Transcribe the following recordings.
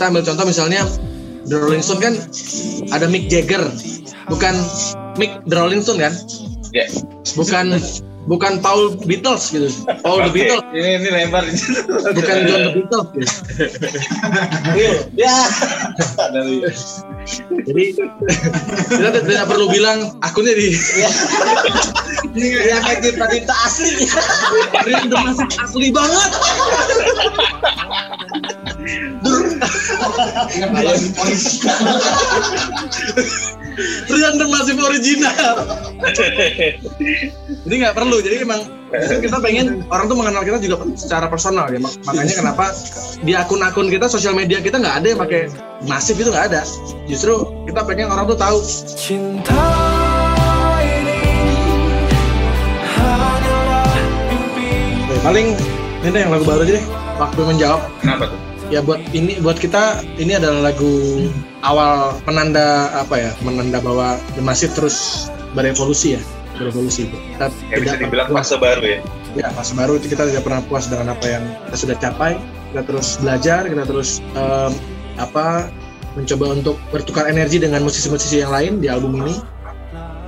kita ambil contoh misalnya The Rolling Stone kan ada Mick Jagger, bukan Mick The Rolling Stone kan? Ya. Bukan bukan Paul Beatles gitu. Paul The Oke, Beatles, Ini ini lempar. bukan John The Beatles. Gitu. Ya. Dari Jadi kita tidak- perlu bilang akunnya di Ini yang kayak kita kita asli. The Massive asli banget. Rian The Massive original. Jadi nggak perlu. Jadi emang kita pengen orang tuh mengenal kita juga secara personal ya. Mak- Makanya kenapa di akun-akun kita sosial media kita nggak ada yang pakai masif itu nggak ada. Justru kita pengen orang tuh tahu Cinta paling ini deh yang lagu baru aja deh. Waktu menjawab Kenapa tuh? Ya buat ini buat kita ini adalah lagu awal penanda apa ya menanda bahwa The Massive terus berevolusi ya berevolusi kita Ya bisa tidak dibilang pernah puas. fase baru ya. ya fase baru itu kita tidak pernah puas dengan apa yang kita sudah capai. Kita terus belajar kita terus em, apa mencoba untuk bertukar energi dengan musisi-musisi yang lain di album ini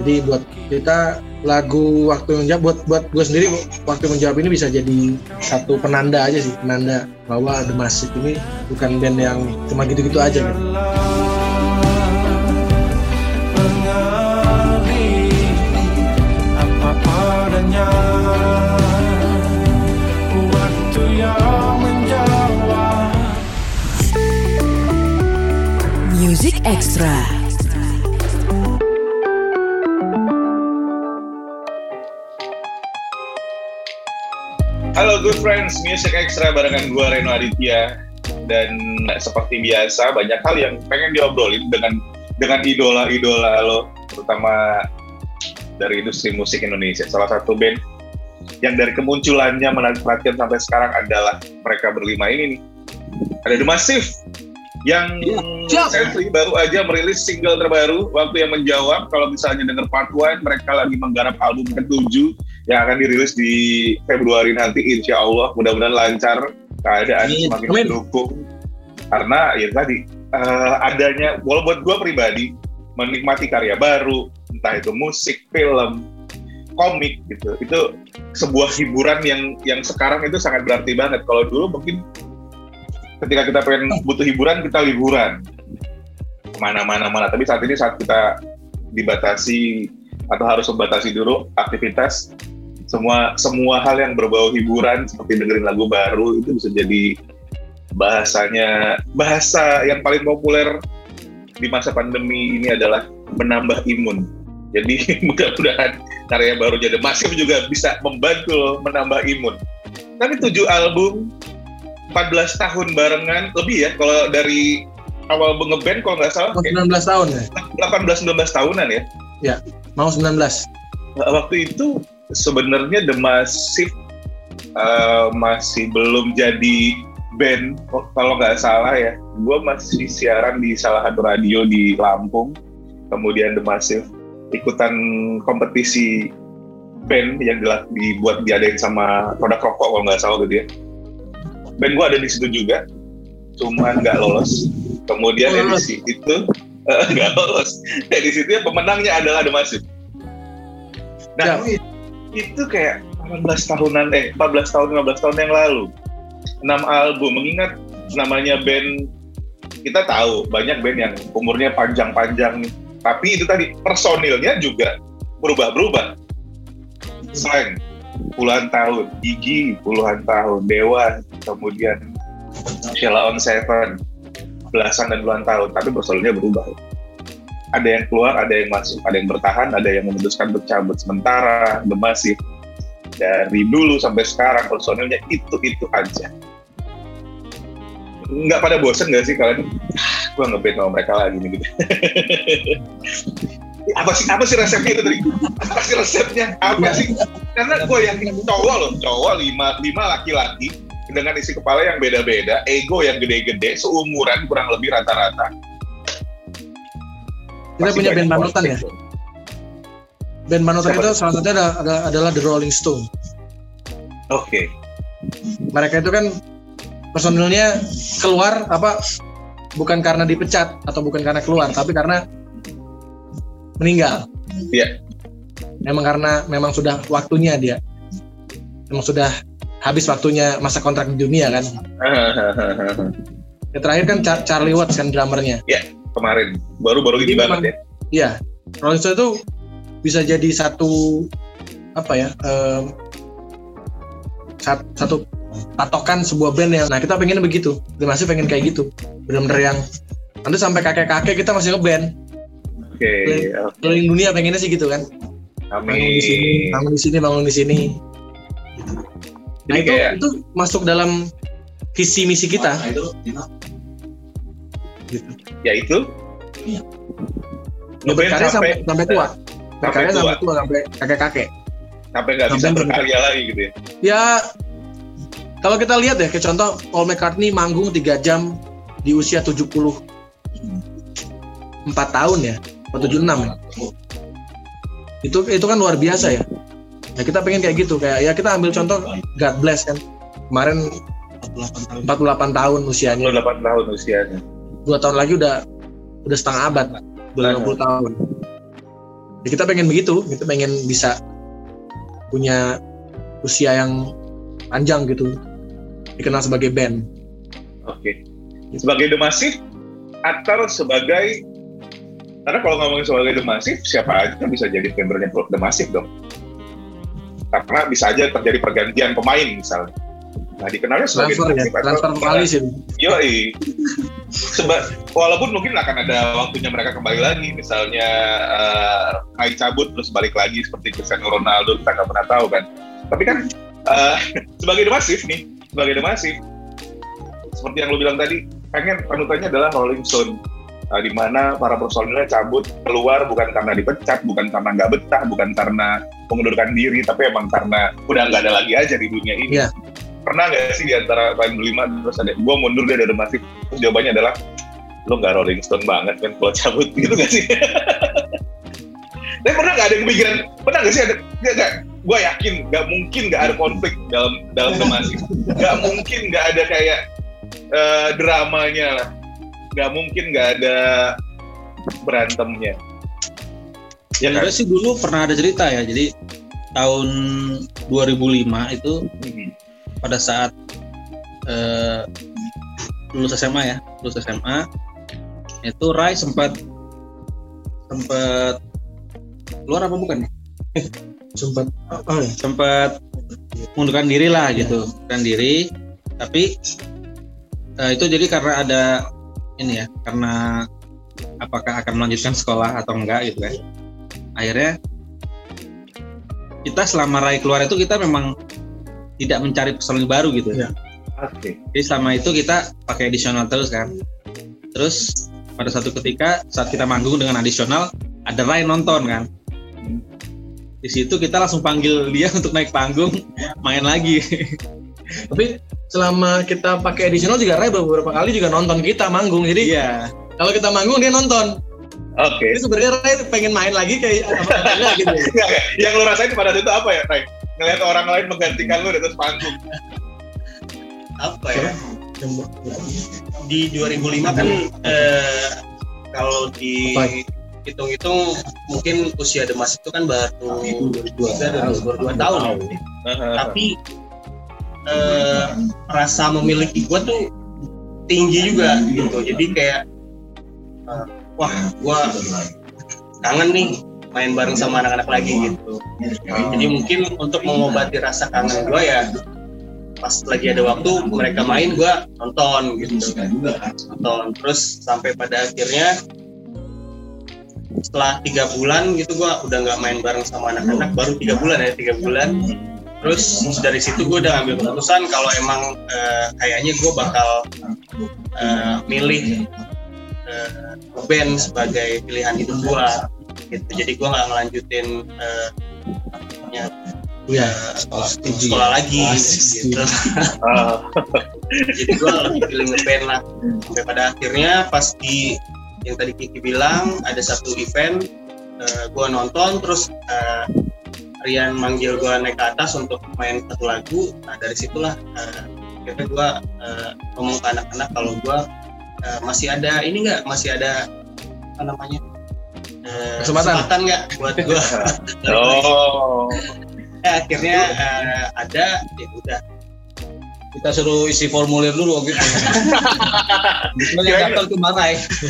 jadi buat kita lagu waktu menjawab buat buat gue sendiri waktu menjawab ini bisa jadi satu penanda aja sih penanda bahwa The Massive ini bukan band yang cuma gitu-gitu aja gitu. Music Extra. Halo good friends, Music Extra barengan gue Reno Aditya dan seperti biasa banyak hal yang pengen diobrolin dengan dengan idola-idola lo terutama dari industri musik Indonesia. Salah satu band yang dari kemunculannya menarik perhatian sampai sekarang adalah mereka berlima ini nih. Ada The Massive yang siap. Sentry baru aja merilis single terbaru waktu yang menjawab kalau misalnya denger part 1 mereka lagi menggarap album ke-7 yang akan dirilis di Februari nanti insya Allah. Mudah-mudahan lancar keadaan Amin. semakin Amin. mendukung. Karena ya tadi eh, adanya walau buat gue pribadi menikmati karya baru entah itu musik film komik gitu. Itu sebuah hiburan yang yang sekarang itu sangat berarti banget. Kalau dulu mungkin ketika kita pengen butuh hiburan kita liburan. Ke mana-mana mana. Tapi saat ini saat kita dibatasi atau harus membatasi dulu aktivitas semua semua hal yang berbau hiburan seperti dengerin lagu baru itu bisa jadi bahasanya bahasa yang paling populer di masa pandemi ini adalah menambah imun. Jadi mudah-mudahan karya baru jadi masif juga bisa membantu menambah imun. Tapi tujuh album 14 tahun barengan lebih ya kalau dari awal ngeband kalau nggak salah Mau kayak 19 tahun ya? 18-19 tahunan ya? Mau 19 waktu itu sebenarnya The Massive uh, masih belum jadi band oh, kalau nggak salah ya. Gue masih siaran di salah satu radio di Lampung kemudian The Massive. Ikutan kompetisi band yang dibuat diadain sama produk rokok kalau nggak salah gitu ya. Band gue ada di situ juga cuman nggak lolos. Kemudian lolos. edisi itu nggak lolos. Edisi itu ya pemenangnya adalah The Massive. Nah, itu kayak 18 tahunan, eh 14 tahun, 15 tahun yang lalu. 6 album, mengingat namanya band, kita tahu banyak band yang umurnya panjang-panjang. Tapi itu tadi, personilnya juga berubah-berubah. Slang, puluhan tahun. Gigi, puluhan tahun. Dewa, kemudian Sheila on Seven, belasan dan puluhan tahun. Tapi personilnya berubah ada yang keluar, ada yang masuk, ada yang bertahan, ada yang memutuskan untuk cabut sementara, Massive. Dari dulu sampai sekarang personilnya itu-itu aja. Nggak pada bosen nggak sih kalian? Ah, gue ngeband sama mereka lagi nih gitu. apa sih apa sih resepnya itu tadi? Apa sih resepnya? Apa sih? Karena gue yakin cowok loh, cowok lima lima laki-laki dengan isi kepala yang beda-beda, ego yang gede-gede, seumuran kurang lebih rata-rata. Kita Pasti punya band panutan ya. band panutan Siapa itu salah satunya ada- ada- adalah The Rolling Stone. Oke. mereka itu kan personilnya keluar apa bukan karena dipecat atau bukan karena keluar tapi karena meninggal. Iya. memang karena memang sudah waktunya dia. Memang sudah habis waktunya masa kontrak di dunia kan. Ya, terakhir kan Char- Charlie Watts kan drummernya Kemarin baru-baru ini banget ya. Iya, Rolling Stone itu bisa jadi satu apa ya sat- satu patokan sebuah band yang nah kita pengen begitu, kita masih pengen kayak gitu, benar-benar yang nanti sampai kakek-kakek kita masih ngeband Oke. oke. keliling dunia pengennya sih gitu kan, bangun di sini, Amin. bangun di sini, bangun di sini. Nah Jadi itu kayak itu masuk dalam visi misi kita. ya itu. Ya, berkarya sampai, sampai sampai tua, sampai berkarya tua. sampai tua sampai kakek-kakek. sampai nggak bisa sampai berkarya lagi gitu ya. ya kalau kita lihat ya kayak contoh Paul McCartney manggung 3 jam di usia 74 tahun ya atau 76 ya. itu itu kan luar biasa ya. Ya kita pengen kayak gitu kayak ya kita ambil contoh God Bless kan. Kemarin 48 tahun. usianya. 28 tahun usianya. Dua tahun lagi udah udah setengah abad udah 50 tahun ya, kita pengen begitu kita pengen bisa punya usia yang panjang gitu dikenal sebagai band Oke. Sebagai The Massive atau sebagai karena kalau ngomongin sebagai The Massive, siapa aja bisa jadi membernya The Massive dong. Karena bisa aja terjadi pergantian pemain misalnya. Nah, dikenalnya sebagai transfer ya The Massive atau- transfer vokalis itu Yoi. Seba- walaupun mungkin akan ada waktunya mereka kembali lagi, misalnya Kai cabut terus balik lagi seperti Cristiano Ronaldo kita nggak pernah tahu kan. Tapi kan eh, sebagai The Massive nih, sebagai The Massive, seperti yang lu bilang tadi, pengen panutannya adalah Rolling Stone. Eh, di mana para personilnya cabut keluar bukan karena dipecat, bukan karena nggak betah, bukan karena mengundurkan diri, tapi emang karena udah nggak ada lagi aja di dunia ini. Iya. Pernah nggak sih di antara kalian berlima terus ada gue mundur deh dari Massive terus jawabannya adalah lo nggak Rolling Stone banget kan kalau cabut gitu nggak sih? Tapi pernah nggak ada kepikiran? Pernah nggak sih ada? Nggak nggak. Gue yakin nggak mungkin nggak ada konflik dalam dalam Massive. Nggak mungkin nggak ada kayak eh, dramanya lah. Nggak mungkin nggak ada berantemnya. Ya kan? Sih dulu pernah ada cerita ya. Jadi tahun 2005 itu Mhm. Pada saat eh, lulus SMA ya, lulus SMA itu Rai sempat sempat keluar apa bukan? sempat oh ya Sempat mundurkan diri lah gitu, mundurkan diri. Tapi eh, itu jadi karena ada ini ya, karena apakah akan melanjutkan sekolah atau enggak gitu kan. Akhirnya kita selama Rai keluar itu kita memang tidak mencari personil baru gitu. Iya. Oke. Jadi selama itu kita pakai additional terus kan. Terus pada satu ketika saat kita manggung dengan additional ada Rai nonton kan. Di situ kita langsung panggil dia untuk naik panggung main lagi. tapi selama kita pakai additional juga Ray beberapa kali juga nonton kita manggung jadi Iya. kalau kita manggung dia nonton Oke. jadi sebenarnya Ray pengen main lagi kayak apa gitu yang lu rasain pada itu apa ya, Ray? Ngeliat orang lain menggantikan lu di atas panggung. apa ya? Di 2005 kan eh, kalau di hitung-hitung mungkin usia Demas itu kan baru 2003 dan baru 2 tahun. Tapi eh, rasa memiliki gua tuh tinggi juga gitu. Jadi kayak eh, wah gua kangen nih main bareng sama anak-anak lagi gitu. Jadi mungkin untuk mengobati rasa kangen gua ya pas lagi ada waktu mereka main gua nonton gitu. Nonton. Terus sampai pada akhirnya setelah tiga bulan gitu gua udah nggak main bareng sama anak-anak baru tiga bulan ya tiga bulan. Terus dari situ gue udah ngambil keputusan kalau emang eh, kayaknya gue bakal eh, milih eh, band sebagai pilihan hidup gue gitu. Jadi gue nggak ngelanjutin namanya, ya sekolah, sekolah lagi gitu. jadi gue lebih pilih ngeband lah. Sampai pada akhirnya pas di yang tadi Kiki bilang ada satu event eh, gue nonton terus eh, Rian manggil gue naik ke atas untuk main satu lagu. Nah dari situlah eh, akhirnya gue eh, ngomong ke anak-anak kalau gue eh, masih ada ini nggak? Masih ada apa namanya Kesempatan. nggak buat gua Oh, Eh, akhirnya eh, ada ya udah kita suruh isi formulir dulu waktu itu. Kebetulan yang daftar tuh.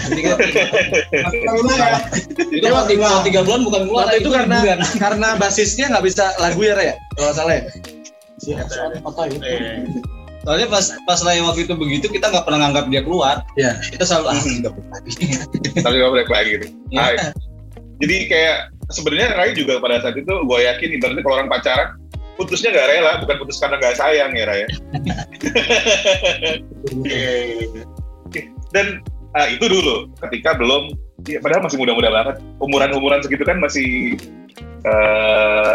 Jadi kan- Itu kan tiga, tiga bulan bukan bulan. Waktu itu karena bulan. karena basisnya nggak bisa lagu ya Ray, ya kalau salah ya. eh, Soalnya pas pas Rai waktu itu begitu kita nggak pernah nganggap dia keluar. Iya. Kita selalu ah nggak lagi. tapi nggak balik lagi gitu. Iya. Jadi kayak sebenarnya Rai juga pada saat itu gue yakin ibaratnya kalau orang pacaran putusnya nggak rela, bukan putus karena nggak sayang ya Rai. ya. Dan ah, itu dulu ketika belum, ya, padahal masih muda-muda banget. Umuran-umuran segitu kan masih eh,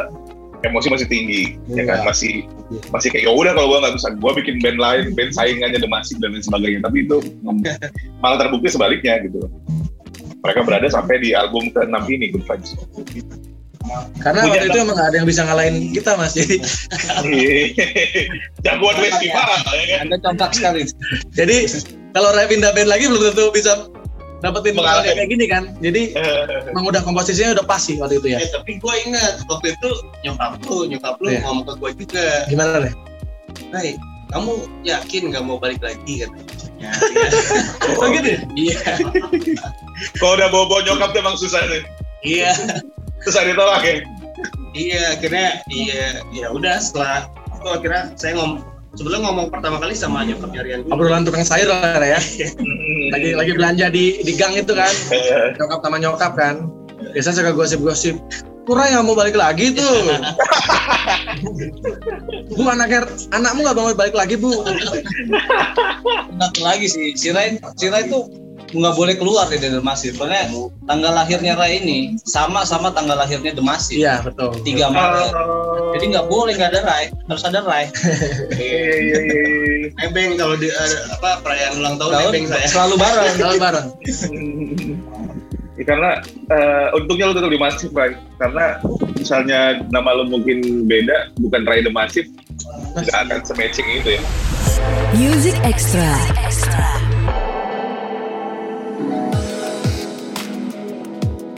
emosi masih tinggi, ya kan masih masih kayak ya udah kalau gue nggak bisa, gue bikin band lain, band saingannya demasif dan lain sebagainya. Tapi itu malah terbukti sebaliknya gitu. Mereka berada sampai di album ke-6 ini Good Vibes. Karena Punya waktu itu emang nggak ada yang bisa ngalahin kita mas. Jadi Jagoan festival ya kan. Anda contak sekali. jadi kalau Ray pindah band lagi belum tentu bisa dapetin mengalahkan kayak gini kan. Jadi emang udah komposisinya udah pas sih waktu itu ya. Eh, tapi gue ingat waktu itu nyokap lu, nyokap lu Iya. ngomong ke gue juga, Gimana Ray? Hai, kamu yakin gak mau balik lagi katanya? Ya, Oh gitu ya? Iya, Kalau udah bawa-bawa nyokap tuh emang susah nih. iya, Susah ditolak ya. iya. Akhirnya, iya, ya udah setelah itu akhirnya saya ngomong sebelum ngomong pertama kali sama nyokapnya Rian dulu. Obrolan tukang sayur lah Ray ya. Lagi lagi belanja di di gang itu kan. Eh, Nyokap sama nyokap kan. Biasa suka gosip-gosip. Kurang nggak mau balik lagi tuh. bu anaknya anakmu nggak mau balik lagi bu. Satu lagi sih, si Rai, si Rai tuh nggak boleh keluar dari Demasif. Soalnya tanggal lahirnya Rai ini sama sama tanggal lahirnya Demasif. Iya betul. 3 Maret. Jadi nggak boleh nggak ada Rai, harus ada Rai. Iya iya iya. Nebeng kalau di eh, apa perayaan ulang tahun Tahun nebeng saya. selalu bareng. Selalu bareng. Karena eh, untungnya lu tetap di Masif, Ray. Karena misalnya nama lu mungkin beda, bukan Ray the Massive, nggak akan se-matching itu ya. Music Extra.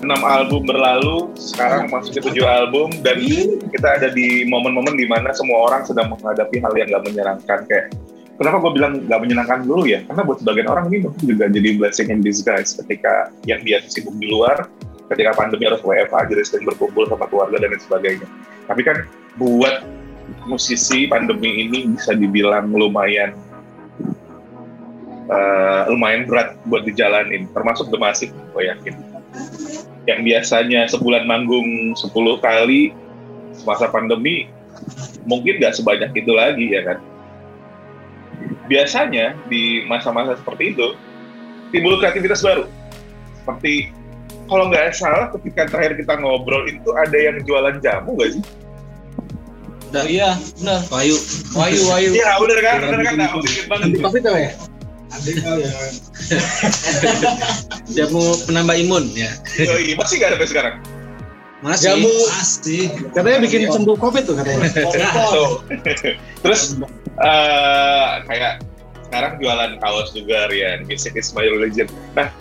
enam album berlalu, sekarang masuk ke tujuh album dan kita ada di momen-momen di mana semua orang sedang menghadapi hal yang gak menyenangkan kayak kenapa gue bilang gak menyenangkan dulu ya? Karena buat sebagian orang ini mungkin juga jadi blessing in disguise ketika yang biasa sibuk di luar, ketika pandemi harus WFA jadi sering berkumpul sama keluarga dan lain sebagainya. Tapi kan buat musisi pandemi ini bisa dibilang lumayan eh, lumayan berat buat dijalanin, termasuk The Massive, gue yakin yang biasanya sebulan manggung 10 kali semasa pandemi mungkin nggak sebanyak itu lagi ya kan biasanya di masa-masa seperti itu timbul kreativitas baru seperti kalau nggak salah ketika terakhir kita ngobrol itu ada yang jualan jamu nggak sih? Udah iya, benar. Wayu, Wayu, Wayu. Iya bener kan, bener kan, nah, sedikit banget. Anti covid apa ya? Jamu penambah imun ya. Yoi, masih nggak ada sampai sekarang. Masih. Jamu Pasti. katanya bikin sembuh covid tuh katanya. Tuh. Terus eh, kayak sekarang jualan kaos juga Rian, music is my religion. Nah,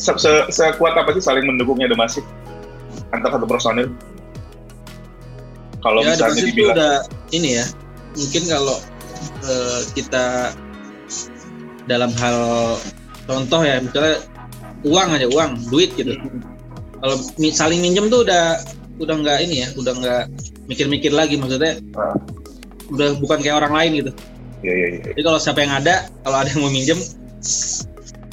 se se- sekuat apa sih saling mendukungnya The Massive antar satu personil? Kalau ya, misalnya dibilang, udah ini ya. Mungkin kalau eh, kita dalam hal contoh ya, misalnya uang aja, uang, duit gitu. Kalau saling minjem tuh udah udah nggak ini ya, udah nggak mikir-mikir lagi maksudnya. Ah. Udah bukan kayak orang lain gitu. ya ya ya. Jadi kalau siapa yang ada, kalau ada yang mau minjem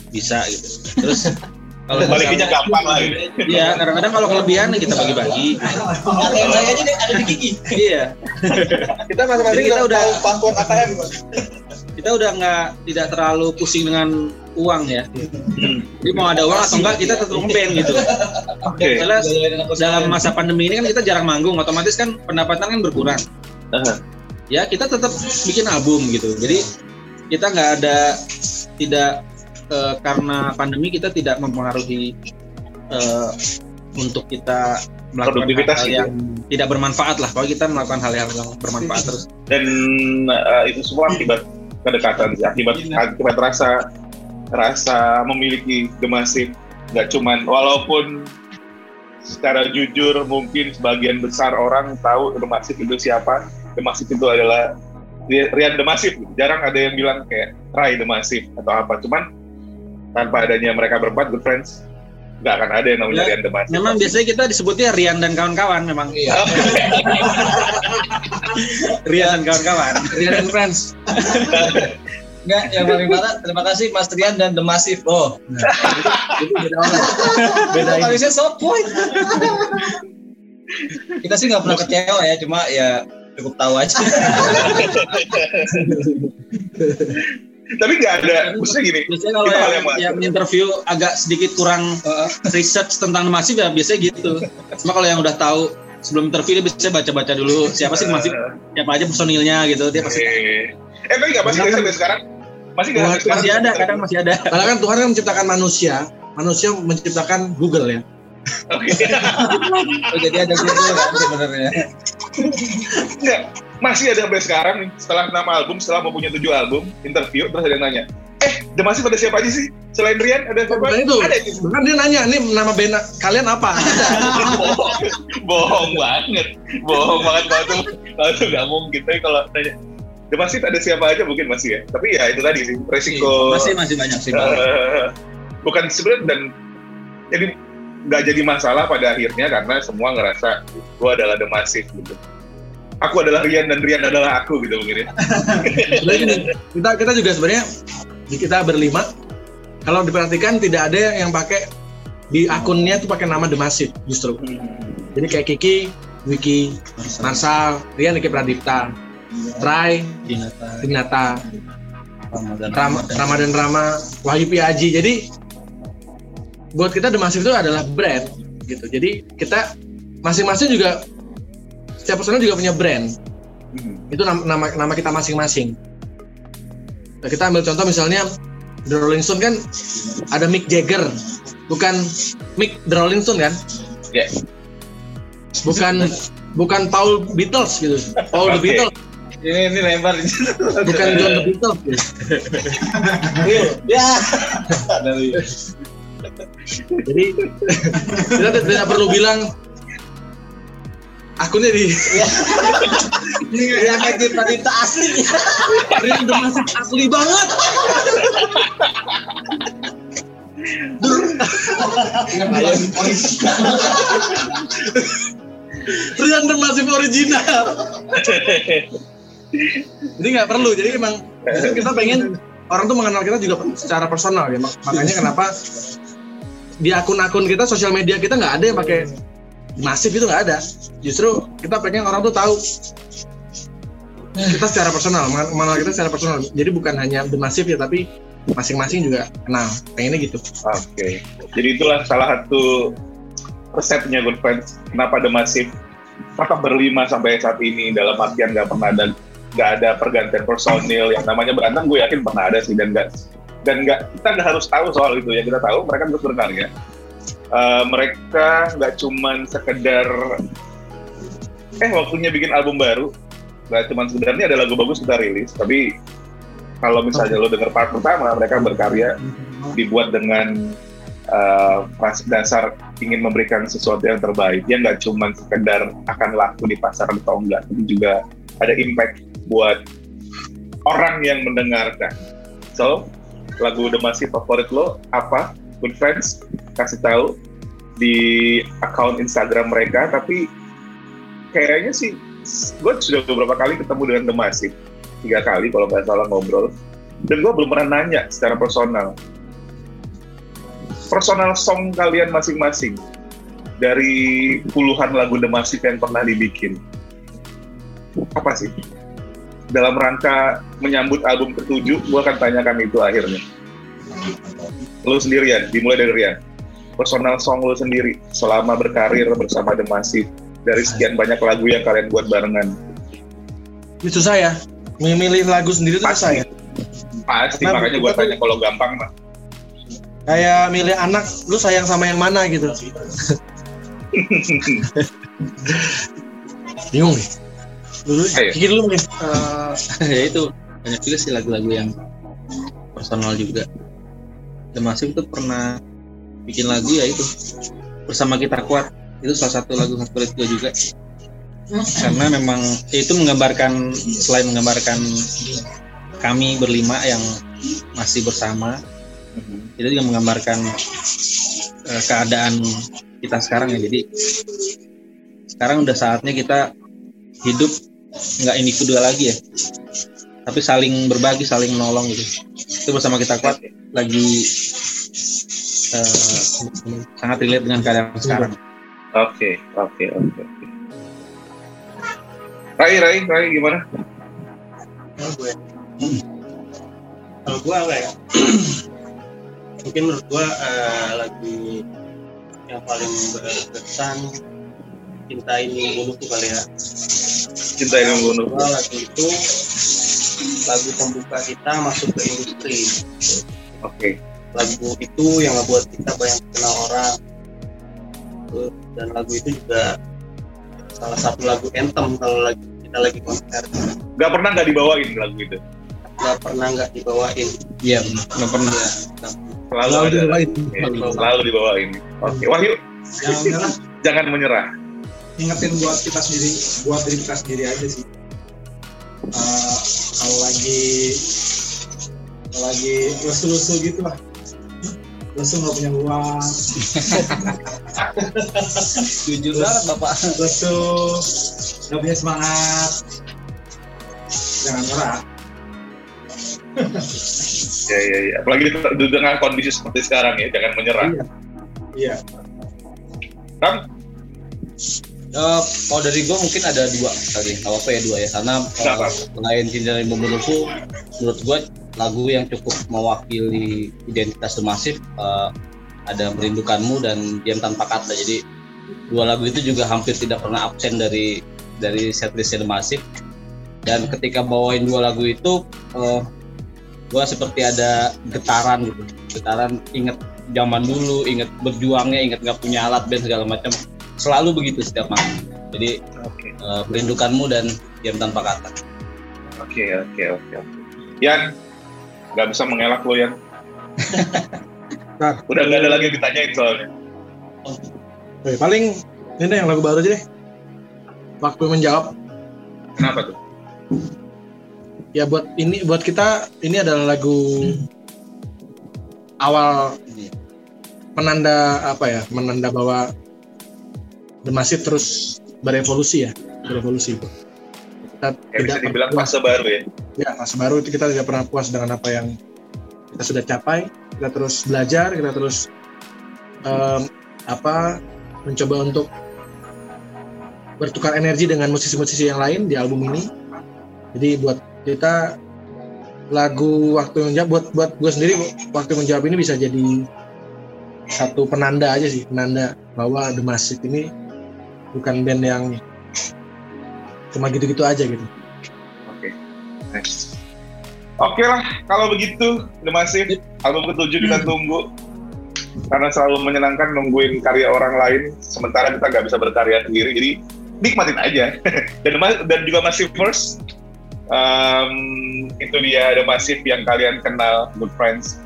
bisa gitu. Terus kalau misalnya- gampang lah gitu. Iya, kadang-kadang kalau kelebihan nih kita bagi-bagi. ATM saya aja ada di gigi. Iya, Kita masing-masing kita udah password ATM. kita udah nggak tidak terlalu pusing dengan uang ya. Jadi mau ada uang atau enggak kita tetap ngeband gitu. Oke. Misalnya dalam masa pandemi ini kan kita jarang manggung, otomatis kan pendapatan kan berkurang. Aha. Ya kita tetap bikin album gitu. Jadi kita nggak ada tidak eh, karena pandemi kita tidak mempengaruhi eh, untuk kita melakukan Produktivitas hal gitu. yang tidak bermanfaat lah. Kalau kita melakukan hal-hal yang bermanfaat terus. Dan eh, itu semua akibat kedekatan, sih. akibat akibat rasa rasa memiliki The Massive nggak cuman walaupun secara jujur mungkin sebagian besar orang tahu The Massive itu siapa The Massive itu adalah Rian The Massive jarang ada yang bilang kayak Rai The Massive atau apa cuman tanpa adanya mereka berempat good friends nggak akan ada yang namanya Ya, Rian The Massive Memang biasanya kita disebutnya Rian dan kawan-kawan memang. Iya. Rian dan kawan-kawan. Rian and Friends. Enggak, yang paling parah terima kasih Mas Rian dan The Massive. Oh, Itu beda orang. Beda ini. Point. Kita sih nggak pernah kecewa ya, cuma ya cukup tahu aja. tapi nggak ada maksudnya gini Biasanya kalau Itu yang, yang yang interview agak sedikit kurang uh, research tentang masif ya biasanya gitu. Cuma kalau yang udah tahu sebelum interview dia biasanya baca-baca dulu siapa sih masif, siapa aja personilnya gitu dia pasti eh eh tapi nggak masih nggak sampai sekarang masih sampai sekarang masih ada kadang masih ada. Karena kan Tuhan kan menciptakan manusia, manusia menciptakan Google ya. Oke. Oh, jadi ada Google kan sebenarnya. Nggak, masih ada sampai sekarang nih setelah enam album setelah mempunyai tujuh album interview terus ada yang nanya eh The Massive ada siapa aja sih selain Rian ada siapa Bukan itu. ada itu Bahkan dia nanya, ini nama band kalian apa? bohong banget bohong banget kalau tuh kalau tuh nggak mungkin tapi kalau nanya The Massive ada siapa aja mungkin masih ya. Tapi ya itu tadi sih resiko. Masih masih banyak sih. Eh, bukan sebenarnya dan jadi nggak jadi masalah pada akhirnya karena semua ngerasa gua adalah The Massive gitu. Aku adalah Rian dan Rian adalah aku gitu mungkin ya. Kita kita juga sebenarnya di kita berlima kalau diperhatikan tidak ada yang pakai di akunnya tuh pakai nama The Massive justru. Jadi kayak Kiki, Wiki, Marsal, Rian Niki Pradipta, Trai, Dinata, Ramadan, Ram, Ramadan Rama, Wahyu Piaji. Jadi buat kita The Massive itu adalah brand gitu. Jadi kita masing-masing juga setiap personal juga punya brand. Itu nama nama, nama kita masing-masing. Nah, kita ambil contoh misalnya The Rolling Stone kan ada Mick Jagger, bukan Mick The Rolling Stone kan? Ya. Bukan bukan Paul Beatles gitu. Paul The. Beatles, Ini ini lebar. bukan John The Beatles. Gitu. ya. Jadi kita tidak perlu bilang akunnya di Yang kayak Pradipta asli. Rian The Massive asli banget. Rian Massive original. Jadi nggak perlu. Jadi emang kita pengen orang tuh mengenal kita juga secara personal ya. Mak- Makanya kenapa di akun-akun kita sosial media kita nggak ada yang pakai masif itu nggak ada. Justru kita pengen orang tuh tahu kita secara personal, mengen- mengenal kita secara personal. Jadi bukan hanya the masif ya, tapi masing-masing juga kenal. Pengennya gitu. Oke. Jadi itulah salah satu resepnya Good Friends. Kenapa The Massive tetap berlima sampai saat ini dalam artian nggak pernah ada nggak ada pergantian personil yang namanya berantem gue yakin pernah ada sih dan nggak dan nggak kita nggak harus tahu soal itu ya kita tahu mereka terus berkarya Eh, mereka nggak cuman sekedar eh waktunya bikin album baru nggak cuman sekedar ini ada lagu bagus kita rilis tapi kalau misalnya lo denger part pertama mereka berkarya dibuat dengan uh, dasar ingin memberikan sesuatu yang terbaik. Yang nggak cuma sekedar akan laku di pasar atau enggak tapi juga ada impact buat orang yang mendengarkan. So lagu The Massive favorit lo apa? Good Friends kasih tahu di account Instagram mereka tapi kayaknya sih gue sudah beberapa kali ketemu dengan The Massive. Tiga kali kalau nggak salah ngobrol. Dan gue belum pernah nanya secara personal. Personal song kalian masing-masing dari puluhan lagu The Massive yang pernah dibikin. Apa sih dalam rangka menyambut album ketujuh gue akan tanyakan itu akhirnya lu sendirian dimulai dari Rian personal song lu sendiri selama berkarir bersama The Massive dari sekian banyak lagu yang kalian buat barengan Itu saya memilih lagu sendiri itu Pasti. saya. pasti Nah, makanya gue tanya kalau gampang mah Kayak milih anak, lu sayang sama yang mana gitu. Bingung nih. Dulu. Kiki dulu mungkin. Eh, ya itu banyak juga sih lagu-lagu yang personal juga. Massive tuh pernah bikin lagu ya itu bersama kita kuat itu salah satu lagu favorit gue juga karena memang itu menggambarkan selain menggambarkan kami berlima yang masih bersama itu juga menggambarkan eh, keadaan kita sekarang ya jadi sekarang udah saatnya kita hidup nggak individu lagi ya tapi saling berbagi saling menolong gitu itu bersama kita kuat lagi eh, sangat relate dengan keadaan sekarang Oke, oke, oke. oke. Rai, Rai, Rai gimana? Kalau gue, kalau gue apa ya? Mungkin menurut gue eh, lagi yang paling berkesan cinta ini bunuh tuh kali ya. Cinta yang membunuh. Lagu itu lagu pembuka kita masuk ke industri. Oke, Lagu itu yang ngebuat kita banyak kenal orang. Dan lagu itu juga salah satu lagu anthem kalau lagi kita lagi konser. Gak pernah nggak dibawain lagu itu. Gak pernah nggak dibawain. iya nggak pernah Selalu, Selalu ada. dibawain. Selalu dibawain. Oke, Wahyu, Jangan menyerah, jangan menyerah. ingetin buat kita sendiri, buat diri kita sendiri aja sih. Eh, kalau lagi kalau lagi lesu-lesu gitu lah, lesu nggak punya uang, jujur banget bapak lesu nggak punya semangat, jangan nyerah. Ya, ya, ya. Apalagi di, di dengan kondisi seperti sekarang ya, jangan menyerah. Iya, iya. Kan? Eh, kalau dari gue mungkin ada dua kali, nggak apa ya dua ya, karena apa. selain cinta dan membunuhku, menurut gue lagu yang cukup mewakili identitas The Massive eh, ada merindukanmu dan diam tanpa kata. Jadi dua lagu itu juga hampir tidak pernah absen dari dari setlist The Massive. Dan ketika bawain dua lagu itu, eh, gue seperti ada getaran gitu, getaran inget zaman dulu, inget berjuangnya, inget nggak punya alat band segala macam. Selalu begitu setiap malam. Jadi Oke, eh, merindukanmu dan diam tanpa kata. oke, oke, oke. oke. Yan, nggak bisa mengelak lo Yan. Nah. Udah nggak ada lagi yang ditanyain soalnya. Oke, paling ini yang lagu baru aja deh. Waktu menjawab. Kenapa tuh? Ya buat ini buat kita ini adalah lagu awal penanda apa ya? Menanda bahwa Massive terus berevolusi ya, berevolusi. Kita Kayak bisa tidak dibilang puas fase baru ya. ya masa baru itu kita tidak pernah puas dengan apa yang kita sudah capai kita terus belajar kita terus em, apa mencoba untuk bertukar energi dengan musisi-musisi yang lain di album ini jadi buat kita lagu waktu menjawab buat buat gue sendiri waktu menjawab ini bisa jadi satu penanda aja sih penanda bahwa The Massive ini bukan band yang cuma gitu-gitu aja gitu Oke, next. Oke lah, kalau begitu, The Massive, album ketujuh kita tunggu. Karena selalu menyenangkan nungguin karya orang lain, sementara kita nggak bisa berkarya sendiri, jadi nikmatin aja. dan, dan juga Massive First, um, itu dia The Massive yang kalian kenal, Good Friends.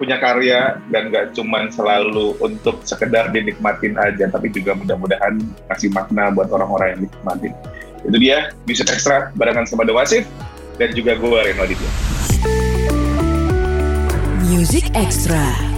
Punya karya dan nggak cuman selalu untuk sekedar dinikmatin aja, tapi juga mudah-mudahan kasih makna buat orang-orang yang nikmatin. Itu dia, Music Extra barengan sama The Massive dan juga gue Reno Aditya. Music Extra.